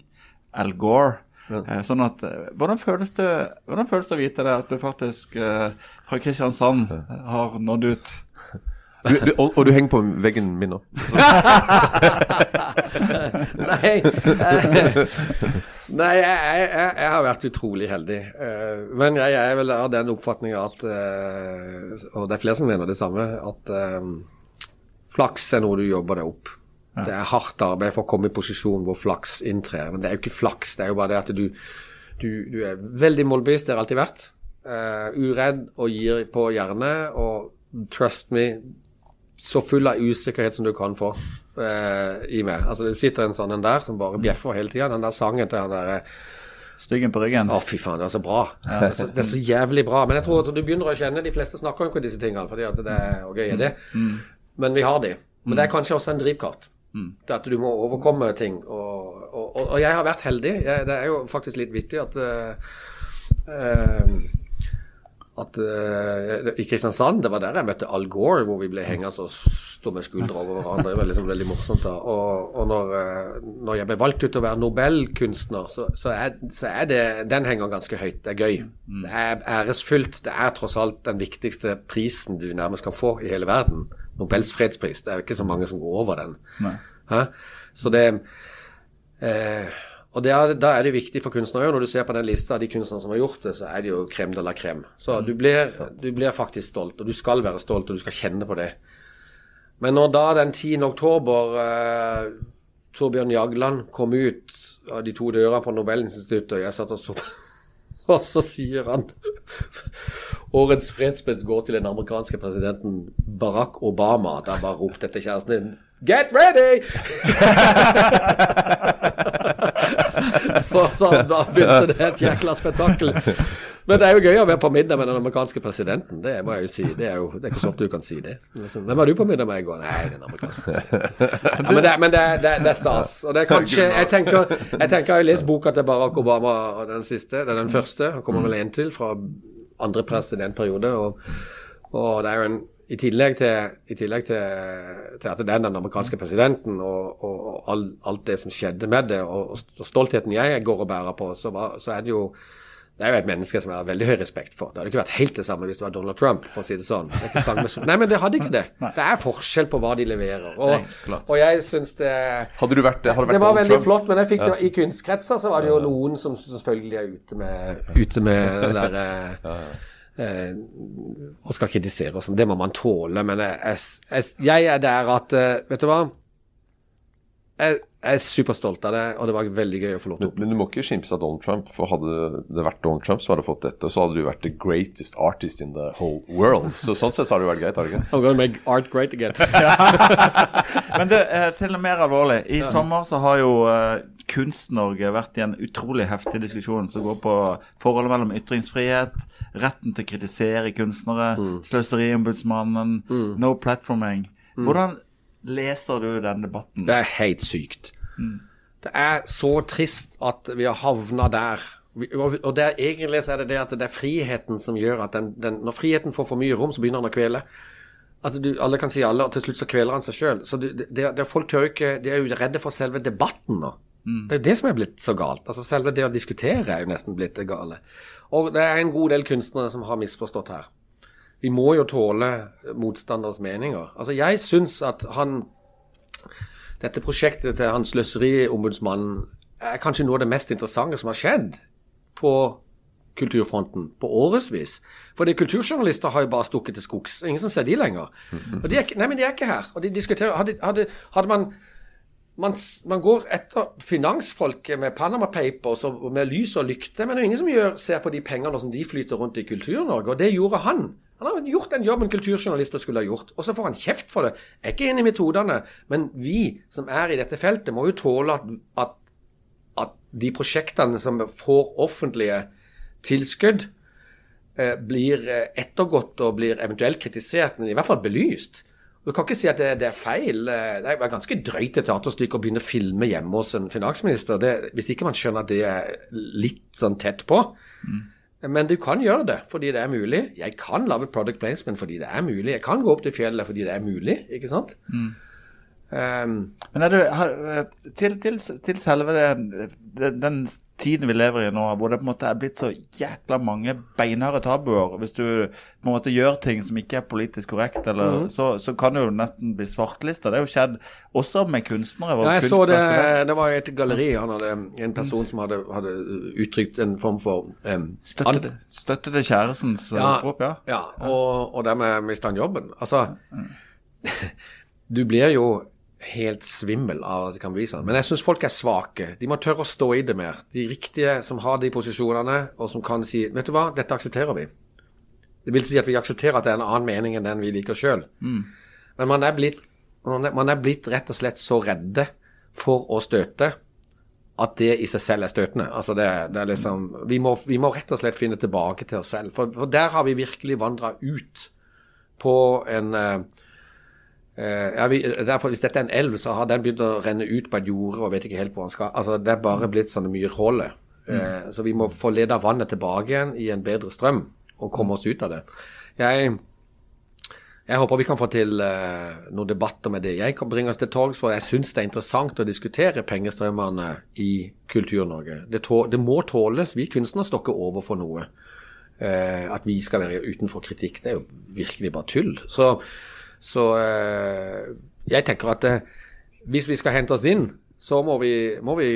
[SPEAKER 3] Al Gore. Ja. Sånn at, eh, hvordan, føles det, hvordan føles det å vite det at du faktisk eh, fra Kristiansand har nådd ut?
[SPEAKER 6] Du, du, og, og du henger på veggen min nå.
[SPEAKER 1] Nei, jeg, nei jeg, jeg, jeg har vært utrolig heldig. Eh, Men jeg er vel av den oppfatninga at eh, Og det er flere som mener det samme. At eh, flaks er noe du jobber deg opp. Det er hardt arbeid for å komme i posisjon hvor flaks inntrer. Men det er jo ikke flaks, det er jo bare det at du, du, du er veldig målbevisst, det har alltid vært. Eh, uredd og gir på jernet. Og trust me, så full av usikkerhet som du kan få eh, i meg. Altså Det sitter en sånn en der som bare bjeffer hele tida. Den der sangen til han der eh,
[SPEAKER 3] Styggen på ryggen.
[SPEAKER 1] Å, fy faen, det er så bra. Det, er så, det er så jævlig bra. Men jeg tror at du begynner å kjenne De fleste snakker jo ikke om disse tingene, fordi at det er og gøy er det. Men vi har de. Men det er kanskje også en drivkraft. Det at du må overkomme ting. Og, og, og, og jeg har vært heldig. Jeg, det er jo faktisk litt vittig at uh, eh, at uh, I Kristiansand, det var der jeg møtte Al Gore, hvor vi ble hengende og stå med skuldre over hverandre. Det var liksom veldig morsomt. da. Og, og når, uh, når jeg ble valgt ut til å være nobelkunstner, så, så, er, så er det Den henger ganske høyt. Det er gøy. Det er æresfullt. Det er tross alt den viktigste prisen du nærmest kan få i hele verden. Nobels fredspris. Det er ikke så mange som går over den. Så det eh, Og det er, da er det viktig for kunstnere Når du ser på den lista av de kunstnere som har gjort det, så er det jo krem de la krem. Så du blir, du blir faktisk stolt, og du skal være stolt, og du skal kjenne på det. Men når da den 10. oktober eh, Torbjørn Jagland kom ut av de to dørene på Nobelinstituttet, og jeg satt og så og så sier han Årets fredspris går til den amerikanske presidenten Barack Obama. Da bare ropte etter kjæresten din Get ready! For så da begynte det et jækla spetakkel. Men det er jo gøy å være på middag med den amerikanske presidenten. Det må jeg jo si. Det er jo det er ikke så ofte du kan si det. Liksom, Hvem var du på middag med i går? Nei, den amerikanske presidenten. Ja, men det, men det, det, det er stas. Og det er kanskje Jeg tenker jeg, tenker, jeg har lest boka til Barack Obama, den siste. Det er den første. Han kommer vel en til fra andre presidentperiode. Og, og det er jo en i tillegg til, i tillegg til, til at det er den amerikanske presidenten og, og, og all, alt det som skjedde med det, og, og stoltheten jeg går og bærer på, så, var, så er det jo det er jo et menneske som jeg har veldig høy respekt for. Det hadde ikke vært helt det samme hvis det var Donald Trump, for å si det sånn. Det er ikke samme Nei, men det hadde ikke det. Det er forskjell på hva de leverer. Og, og jeg syns det
[SPEAKER 6] Hadde du vært, hadde du vært
[SPEAKER 1] det var veldig
[SPEAKER 6] Trump?
[SPEAKER 1] flott, men jeg fikk det, i kunstkretser så var det jo noen som selvfølgelig er ute med, ute med den der eh, eh, og skal kritisere og sånn. Det må man tåle. Men jeg, jeg, jeg er der at eh, Vet du hva? Jeg, jeg er superstolt av det, og det var veldig gøy å få lov til
[SPEAKER 6] Men, men du må ikke skimse av Donald Trump, for hadde det vært Donald Trump som hadde fått dette, så hadde du vært the greatest artist in the whole world. Så sånn sett så hadde det vært greit, har det ikke?
[SPEAKER 1] I'm gonna make art great again.
[SPEAKER 3] Men det er til og mer alvorlig. I sommer så har jo eh, Kunst-Norge vært i en utrolig heftig diskusjon som går på forholdet mellom ytringsfrihet, retten til å kritisere kunstnere, Sløseriombudsmannen, no platforming. Hvordan leser du den debatten?
[SPEAKER 1] Det er helt sykt. Det er så trist at vi har havna der. Og det er egentlig så er det det at det er friheten som gjør at den, den Når friheten får for mye rom, så begynner den å kvele. At du, alle kan si alle, og til slutt så kveler han seg sjøl. Så det, det, det, folk tør ikke De er jo redde for selve debatten nå. Det er jo det som er blitt så galt. Altså Selve det å diskutere er jo nesten blitt det gale. Og det er en god del kunstnere som har misforstått her. Vi må jo tåle motstanders meninger. Altså Jeg syns at han dette prosjektet til han sløseriombudsmannen er kanskje noe av det mest interessante som har skjedd på kulturfronten på årevis. Fordi kulturjournalister har jo bare stukket til skogs. Ingen som ser de lenger. Og de er, nei, men de er ikke her. Og de diskuterer Hadde, hadde, hadde man man, man går etter finansfolket med Panama Papers og med lys og lykte, men det er ingen som gjør, ser på de pengene som de flyter rundt i Kultur-Norge, og det gjorde han. Han har gjort den jobben kulturjournalister skulle ha gjort, og så får han kjeft for det. Jeg er ikke enig i metodene, men vi som er i dette feltet, må jo tåle at, at, at de prosjektene som får offentlige tilskudd, eh, blir eh, ettergått og blir eventuelt kritisert, men i hvert fall belyst. Du kan ikke si at det, det er feil. Det er ganske drøyt et teaterstykke å begynne å filme hjemme hos en finansminister. Det, hvis ikke man skjønner at det er litt sånn tett på. Men du kan gjøre det fordi det er mulig. Jeg kan lage product placement fordi det er mulig. Jeg kan gå opp til fjellet fordi det er mulig. ikke sant? Um,
[SPEAKER 3] Men er du, har, til, til, til selve det, den tiden vi lever i nå, hvor det på en måte er blitt så jækla mange beinharde tabuer Hvis du på en måte gjør ting som ikke er politisk korrekt, eller, så, så kan du jo nesten bli svartlista. Det har jo skjedd også med kunstnere.
[SPEAKER 1] Ja, jeg så det, det var et galleri. Han hadde en person som hadde, hadde uttrykt en form for um,
[SPEAKER 3] Støtte, til- støtte til kjærestens eh,
[SPEAKER 1] Ja,
[SPEAKER 3] opprop, ja.
[SPEAKER 1] ja og, og dermed mista han jobben. Altså Du blir jo helt svimmel av at det kan bli sånn. Men jeg syns folk er svake. De må tørre å stå i det mer. De riktige som har de posisjonene, og som kan si Vet du hva, dette aksepterer vi. Det vil si at vi aksepterer at det er en annen mening enn den vi liker sjøl. Men man er blitt, man er, blitt rett og slett så redde for å støte at det i seg selv er støtende. Altså det, det er liksom, vi må, vi må rett og slett finne tilbake til oss selv. For, for der har vi virkelig vandra ut på en eh, ja, vi, derfor, Hvis dette er en elv, så har den begynt å renne ut på et jorde og vet ikke helt hvor den skal. Altså Det er bare blitt sånne myrhuller. Eh, så vi må få leda vannet tilbake igjen i en bedre strøm og komme oss ut av det. Jeg jeg håper vi kan få til eh, noen debatter med det. Jeg kan bringe oss til torgs, for jeg syns det er interessant å diskutere pengestrømmene i Kultur-Norge. Det, det, må tåles. Vi kunstnere står ikke overfor noe. Eh, at vi skal være utenfor kritikk, det er jo virkelig bare tull. Så, så uh, jeg tenker at hvis vi skal hente oss inn, så må vi, må vi,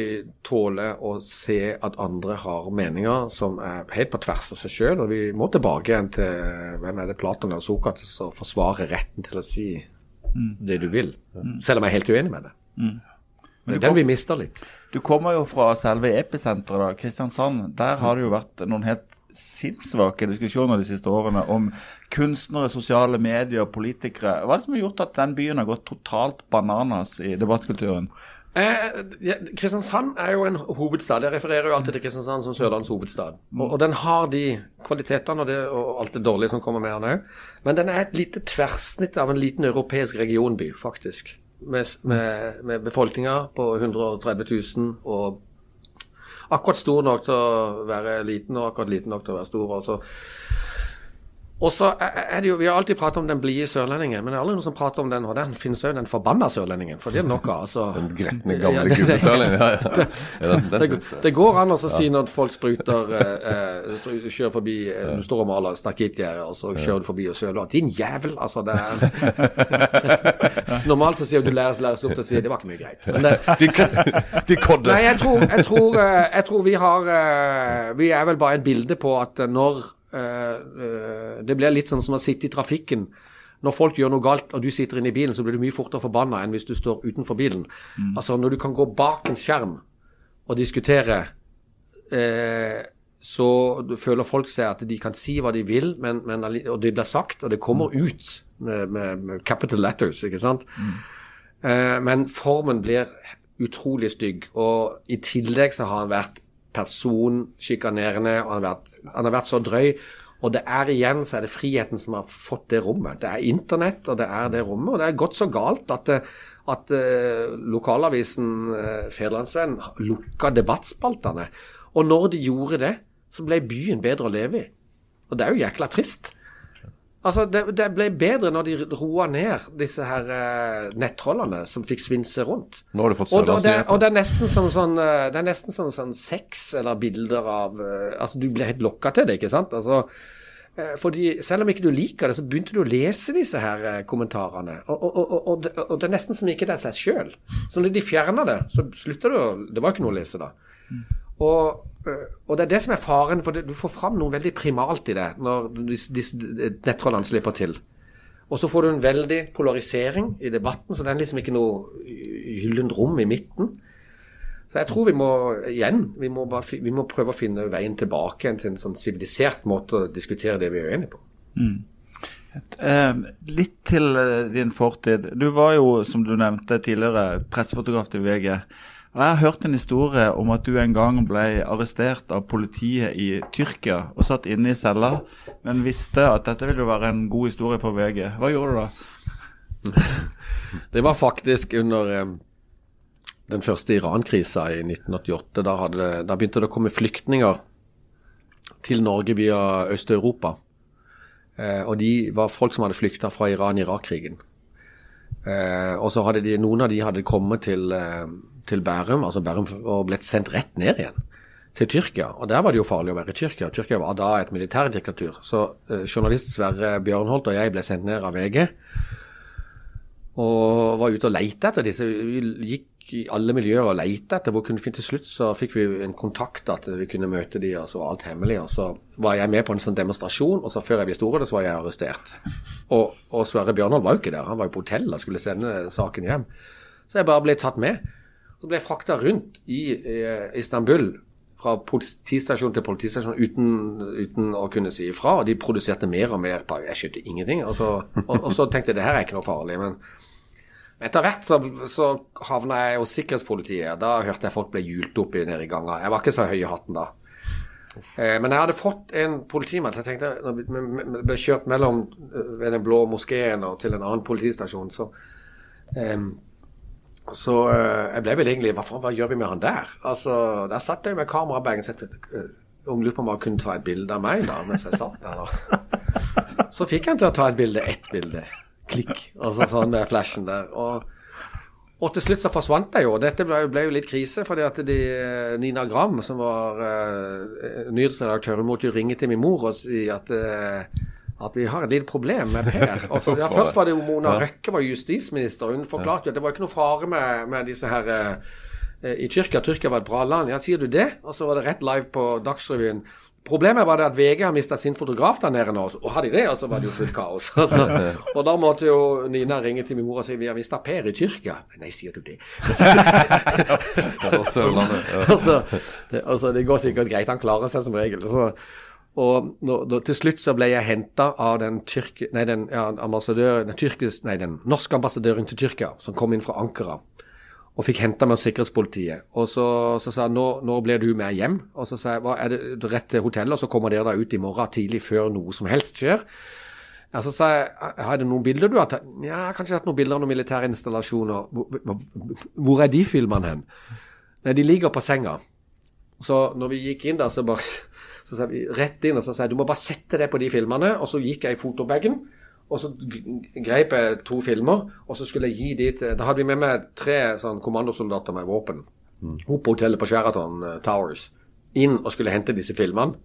[SPEAKER 1] tåle å se at andre har meninger som er helt på tvers av seg sjøl. Og vi må tilbake igjen til hvem er det Platon eller Sokrates som forsvarer retten til å si mm. det du vil. Mm. Selv om jeg er helt uenig med det. Mm. Men det er den vi mister litt.
[SPEAKER 3] Du kommer jo fra selve episenteret, Kristiansand. Der har det jo vært noen helt sinnssvake diskusjoner de siste årene om kunstnere, sosiale medier, politikere. Hva er det som har gjort at den byen har gått totalt bananas i debattkulturen?
[SPEAKER 1] Eh, ja, Kristiansand er jo en hovedstad. Jeg refererer jo alltid til Kristiansand som Sørlandets hovedstad. Og, og, den har de kvalitetene og, det, og, alt det dårlige som kommer med den òg. Men den er et lite tverrsnitt av en liten europeisk regionby, faktisk. Med, med, med befolkninga på 130 000 og akkurat stor nok til å være liten og akkurat liten nok til å være stor. Også. Og så er det jo, Vi har alltid pratet om den blide sørlendingen, men det er aldri noen som prater om den. Og den finnes òg, den forbanna sørlendingen. For det er noe av. Altså.
[SPEAKER 6] Den gretne, gamle ja, gubbesørlendingen. Ja,
[SPEAKER 1] ja. det, det, går an å si når folk spruter eh, eh Kjører forbi eh, Du står og maler stakittgjerde, og så kjører du forbi og søler. Din jævel! Altså, det er Normalt så sier du lærer, læres opp til å si det var ikke mye greit. Men det,
[SPEAKER 6] de, de kodde.
[SPEAKER 1] Nei, jeg tror, jeg, tror, eh, jeg tror vi har eh, Vi er vel bare et bilde på at når det blir litt sånn som å sitte i trafikken. Når folk gjør noe galt og du sitter inne i bilen, så blir du mye fortere forbanna enn hvis du står utenfor bilen. Mm. Altså Når du kan gå bak en skjerm og diskutere, eh, så føler folk seg at de kan si hva de vil, men, men, og det blir sagt, og det kommer mm. ut med, med, med, capital letters, ikke sant. Mm. Eh, men formen blir utrolig stygg, og i tillegg så har han vært personsjikanerende, og han har, vært, han har vært så drøy. Og det er igjen så er det friheten som har fått det rommet. Det er internett, og det er det rommet. Og det er gått så galt at, at uh, lokalavisen uh, Federlandsvennen lukka debattspaltene. Og når de gjorde det, så ble byen bedre å leve i. Og det er jo jækla trist. Altså, det, det, ble bedre når de roa ned disse her uh, nettrollene som fikk svinse rundt.
[SPEAKER 6] Nå har du fått
[SPEAKER 1] og, og, det, og det er nesten som sånn uh, Det er nesten som sånn sex eller bilder av uh, Altså, du blir helt lokka til det, ikke sant? Altså, fordi Selv om ikke du liker det, så begynte du å lese disse her kommentarene. Og, og, det, og, det, er nesten som ikke det er seg sjøl. Så når de fjerna det, så slutter du å Det var ikke noe å lese da. Mm. Og og det er det som er faren, for du får fram noe veldig primalt i det når disse nettrollene slipper til. Og så får du en veldig polarisering i debatten, så det er liksom ikke noe gyllent rom i midten. Så jeg tror vi må igjen vi må, bare, vi må prøve å finne veien tilbake til en sånn sivilisert måte å diskutere det vi er uenige på. Mm.
[SPEAKER 3] Eh, litt til eh, din fortid. Du var jo, som du nevnte tidligere, pressefotograf til VG. Jeg har hørt en historie om at du en gang ble arrestert av politiet i Tyrkia og satt inne i cella, men visste at dette ville være en god historie for VG. Hva gjorde du da?
[SPEAKER 1] Det var faktisk under den første Iran-krisa i 1988. Da, hadde, da, begynte det å komme flyktninger til Norge via Øst-Europa. Eh, og de var folk som hadde flykta fra Iran-Irak-krigen. Eh, og så hadde de, noen av de hadde kommet til til Bærum, altså Bærum og blitt sendt rett ned igjen til Tyrkia. Og der var det jo farlig å være i Tyrkia. Tyrkia var da et militærdiktatur. Så eh, journalist Sverre Bjørnholt og jeg ble sendt ned av VG og var ute og leite etter disse. Vi gikk i alle miljøer og leite etter hvor kunne vi til slutt. Så fikk vi en kontakt at vi kunne møte de, og så var alt hemmelig. Og så var jeg med på en sånn demonstrasjon, og så før jeg visste ordet, så var jeg arrestert. Og, og Sverre Bjørnholt var jo ikke der, han var jo på hotell og skulle sende saken hjem. Så jeg bare ble tatt med. Så ble frakta rundt i eh, Istanbul fra politistasjon til politistasjon uten, uten å kunne si ifra. Og de produserte mer og mer. Bare, jeg skjønte ingenting. Og så, og, og så tenkte jeg det her er ikke noe farlig. Men etter hvert så, så havna jeg hos sikkerhetspolitiet. Da hørte jeg folk ble hjult opp nede i ganga. Jeg var ikke så høy i hatten da. Eh, men jeg hadde fått en politimann. så Jeg tenkte, når vi ble kjørt mellom eh, ved den blå moskeen og til en annen politistasjon, så em, så eh, jeg ble vel egentlig Hva hva gjør vi med han der? Altså, Der satt jeg med kamerabagen og tenkte eh, om lurte på om han kunne ta et bilde av meg da, mens jeg satt der. da. Så fikk han til å ta et bilde. Ett bilde. Klikk. Altså sånn med flashen der. Og, og til slutt så forsvant jeg jo. Dette ble, ble jo litt krise, fordi at de, eh, Nina Gram, som var uh, nyhetsredaktør, hun måtte jo ringe til min mor og si at eh, at vi har et lite problem med Per. Altså, ja, først var det jo Mona Røkke var justisminister. Hun forklarte jo at det var ikke noe fare med, med disse her eh, i Tyrkia. Tyrkia var et bra land. Ja, sier du det? Og så var det rett live på Dagsrevyen. Problemet var det at VG har mista sin fotograf der nede nå. Og hadde de det, og så var det jo fullt kaos. Altså, og da måtte jo Nina ringe til min mor og si vi har mista Per i Tyrkia. Nei, sier du det?
[SPEAKER 6] altså.
[SPEAKER 1] Altså, det, altså, det går sikkert greit. Han klarer seg som regel. Så, og når, når, til slutt så ble jeg henta av den, tyrke, nei, den, ja, den, tyrkes, nei, den norske ambassadøren til Tyrkia, som kom inn fra Ankara. Og fikk henta av sikkerhetspolitiet. Og så, så sa han nå, nå blir du med hjem. Og så sa jeg hva er det rett til hotellet, og så kommer dere da ut i morgen tidlig før noe som helst skjer. Ja, så sa jeg har det noen bilder du har tatt? Ja, jeg har kanskje hatt noen bilder av noen militære installasjoner. Hvor er de filmene hen? Nei, de ligger på senga. Så når vi gikk inn der, så bare så sa vi rett inn og så sa jeg du må bare sette deg på de filmene. Og så gikk jeg i fotobagen, og så grep greip jeg to filmer, og så skulle jeg gi de til Da hadde vi med meg tre sånn kommandosoldater med våpen opp på hotellet på Sheraton uh, Towers. Inn og skulle hente disse filmene.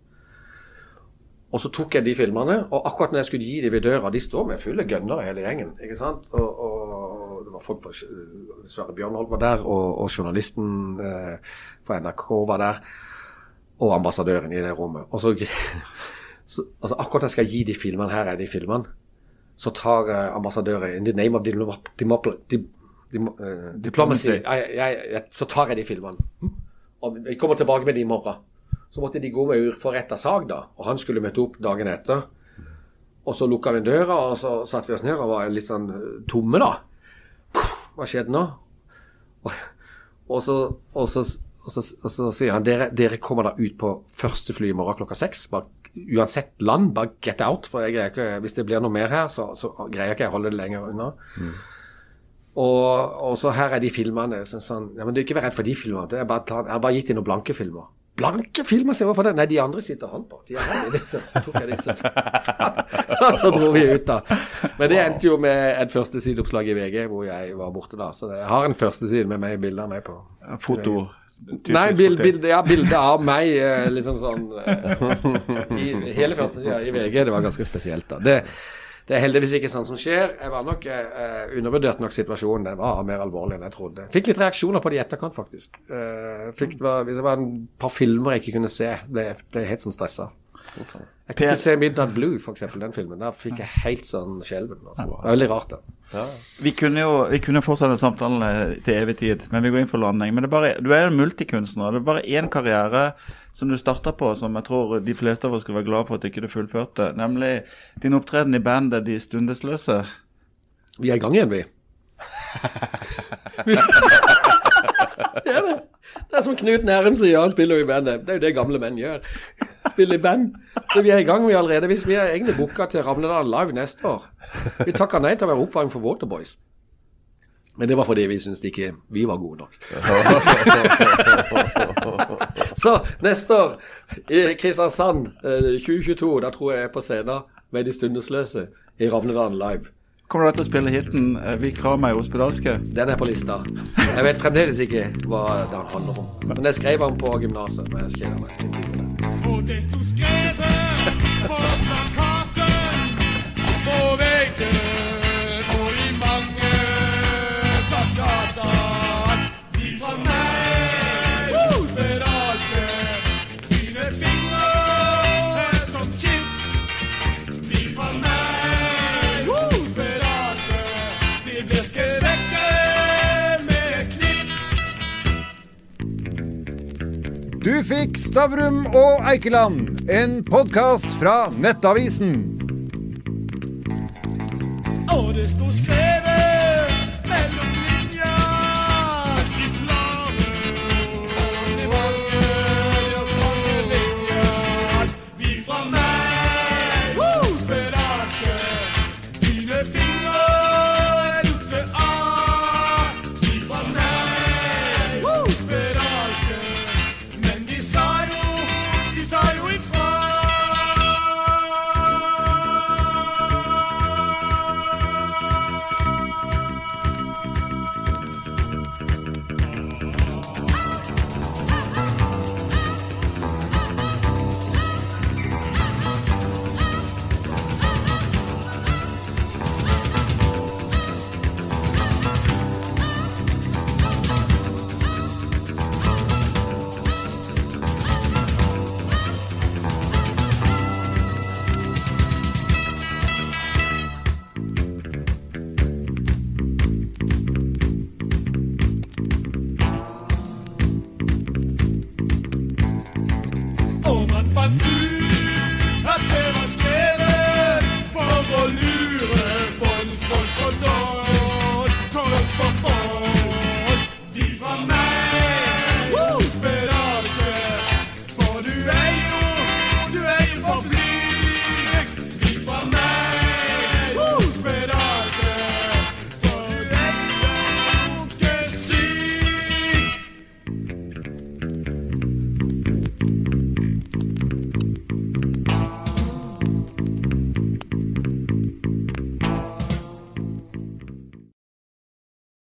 [SPEAKER 1] Og så tok jeg de filmene, og akkurat når jeg skulle gi de ved døra De står med fulle gønnere hele gjengen. ikke sant? Og, og det var folk på Sverre Bjørnholt var der, og, og journalisten eh, fra NRK var der. Og ambassadøren i det rommet. Og så, så altså Akkurat når jeg skal gi de filmene, her er de filmene, så tar eh, ambassadøren In the name of diplomacy, så tar jeg de filmene. Og jeg kommer tilbake med de i morgen. Så måtte de gå med urforretta sak, da. Og han skulle møte opp dagen etter. Og så lukka vi døra, og så satte vi oss ned og var litt sånn eh, tomme, da. Hva skjedde nå? Og, og, så, og, så, og, så, og så sier han dere, dere kommer da ut på første fly i morgen klokka seks. Uansett land, bare get out. For ikke, hvis det blir noe mer her, så, så greier ikke jeg å holde det lenger unna. Og, og så her er de filmene. Sånn, sånn, ja, men du ikke vær redd for de filmene. Jeg har bare gitt dem noen blanke filmer. Blanke filmer, sier jeg. Hvorfor det? Nei, de andre sitter han på. De er her, de, så tok jeg disse. og så dro vi ut, da. Men det endte jo med et førstesideoppslag i VG hvor jeg var borte da. Så jeg har en førsteside med meg, bilder av meg på.
[SPEAKER 3] Foto.
[SPEAKER 1] Nei, bild, bild, ja, bildet av meg, eh, liksom sånn eh, i, Hele førstesida i VG. Det var ganske spesielt, da. Det, det er heldigvis ikke sånn som skjer. Jeg var nok eh, undervurdert nok situasjonen. Den var mer alvorlig enn jeg trodde. Fikk litt reaksjoner på det i etterkant, faktisk. Eh, fikk, det var, det var en par filmer jeg ikke kunne se, ble ble helt sånn stressa. Jeg kunne ikke se Midnight Blue, eksempel, den filmen. Der fikk jeg helt sånn skjelven. Altså. Det var veldig rart, det.
[SPEAKER 3] Vi kunne jo vi kunne fortsette samtalen til evig tid, men vi går inn for landing. Men det er bare, du er en multikunstner. Det er bare én karriere som du starta på, som jeg tror de fleste av oss skulle være glad for at ikke du fullførte. Nemlig din opptreden i bandet De Stundesløse.
[SPEAKER 1] Vi er i gang igjen, vi. det er det. Det er som Knut Nærum sier, han spiller jo i bandet. Det er jo det gamle menn gjør. Spiller i band. Så vi er i gang vi allerede. Vi vi er egentlig booka til Ramledal Live neste år. Vi takka nei til å være oppvarming for Waterboys. Men det var fordi vi syntes ikke vi var gode nok. Så neste år i Kristiansand eh, 2022, da tror jeg jeg er på scenen med De Stundesløse i Ravnedalen Live.
[SPEAKER 3] Kommer du til å spille hiten eh, 'Vi kramer i hospedalske'?
[SPEAKER 1] Den er på lista. Jeg vet fremdeles ikke hva den handler om. Men jeg skrev den på gymnaset.
[SPEAKER 7] Og det sto skrevet på plakaten på veggen
[SPEAKER 2] Du fikk Stavrum og Eikeland, en podkast fra Nettavisen.
[SPEAKER 7] Og det sto skrevet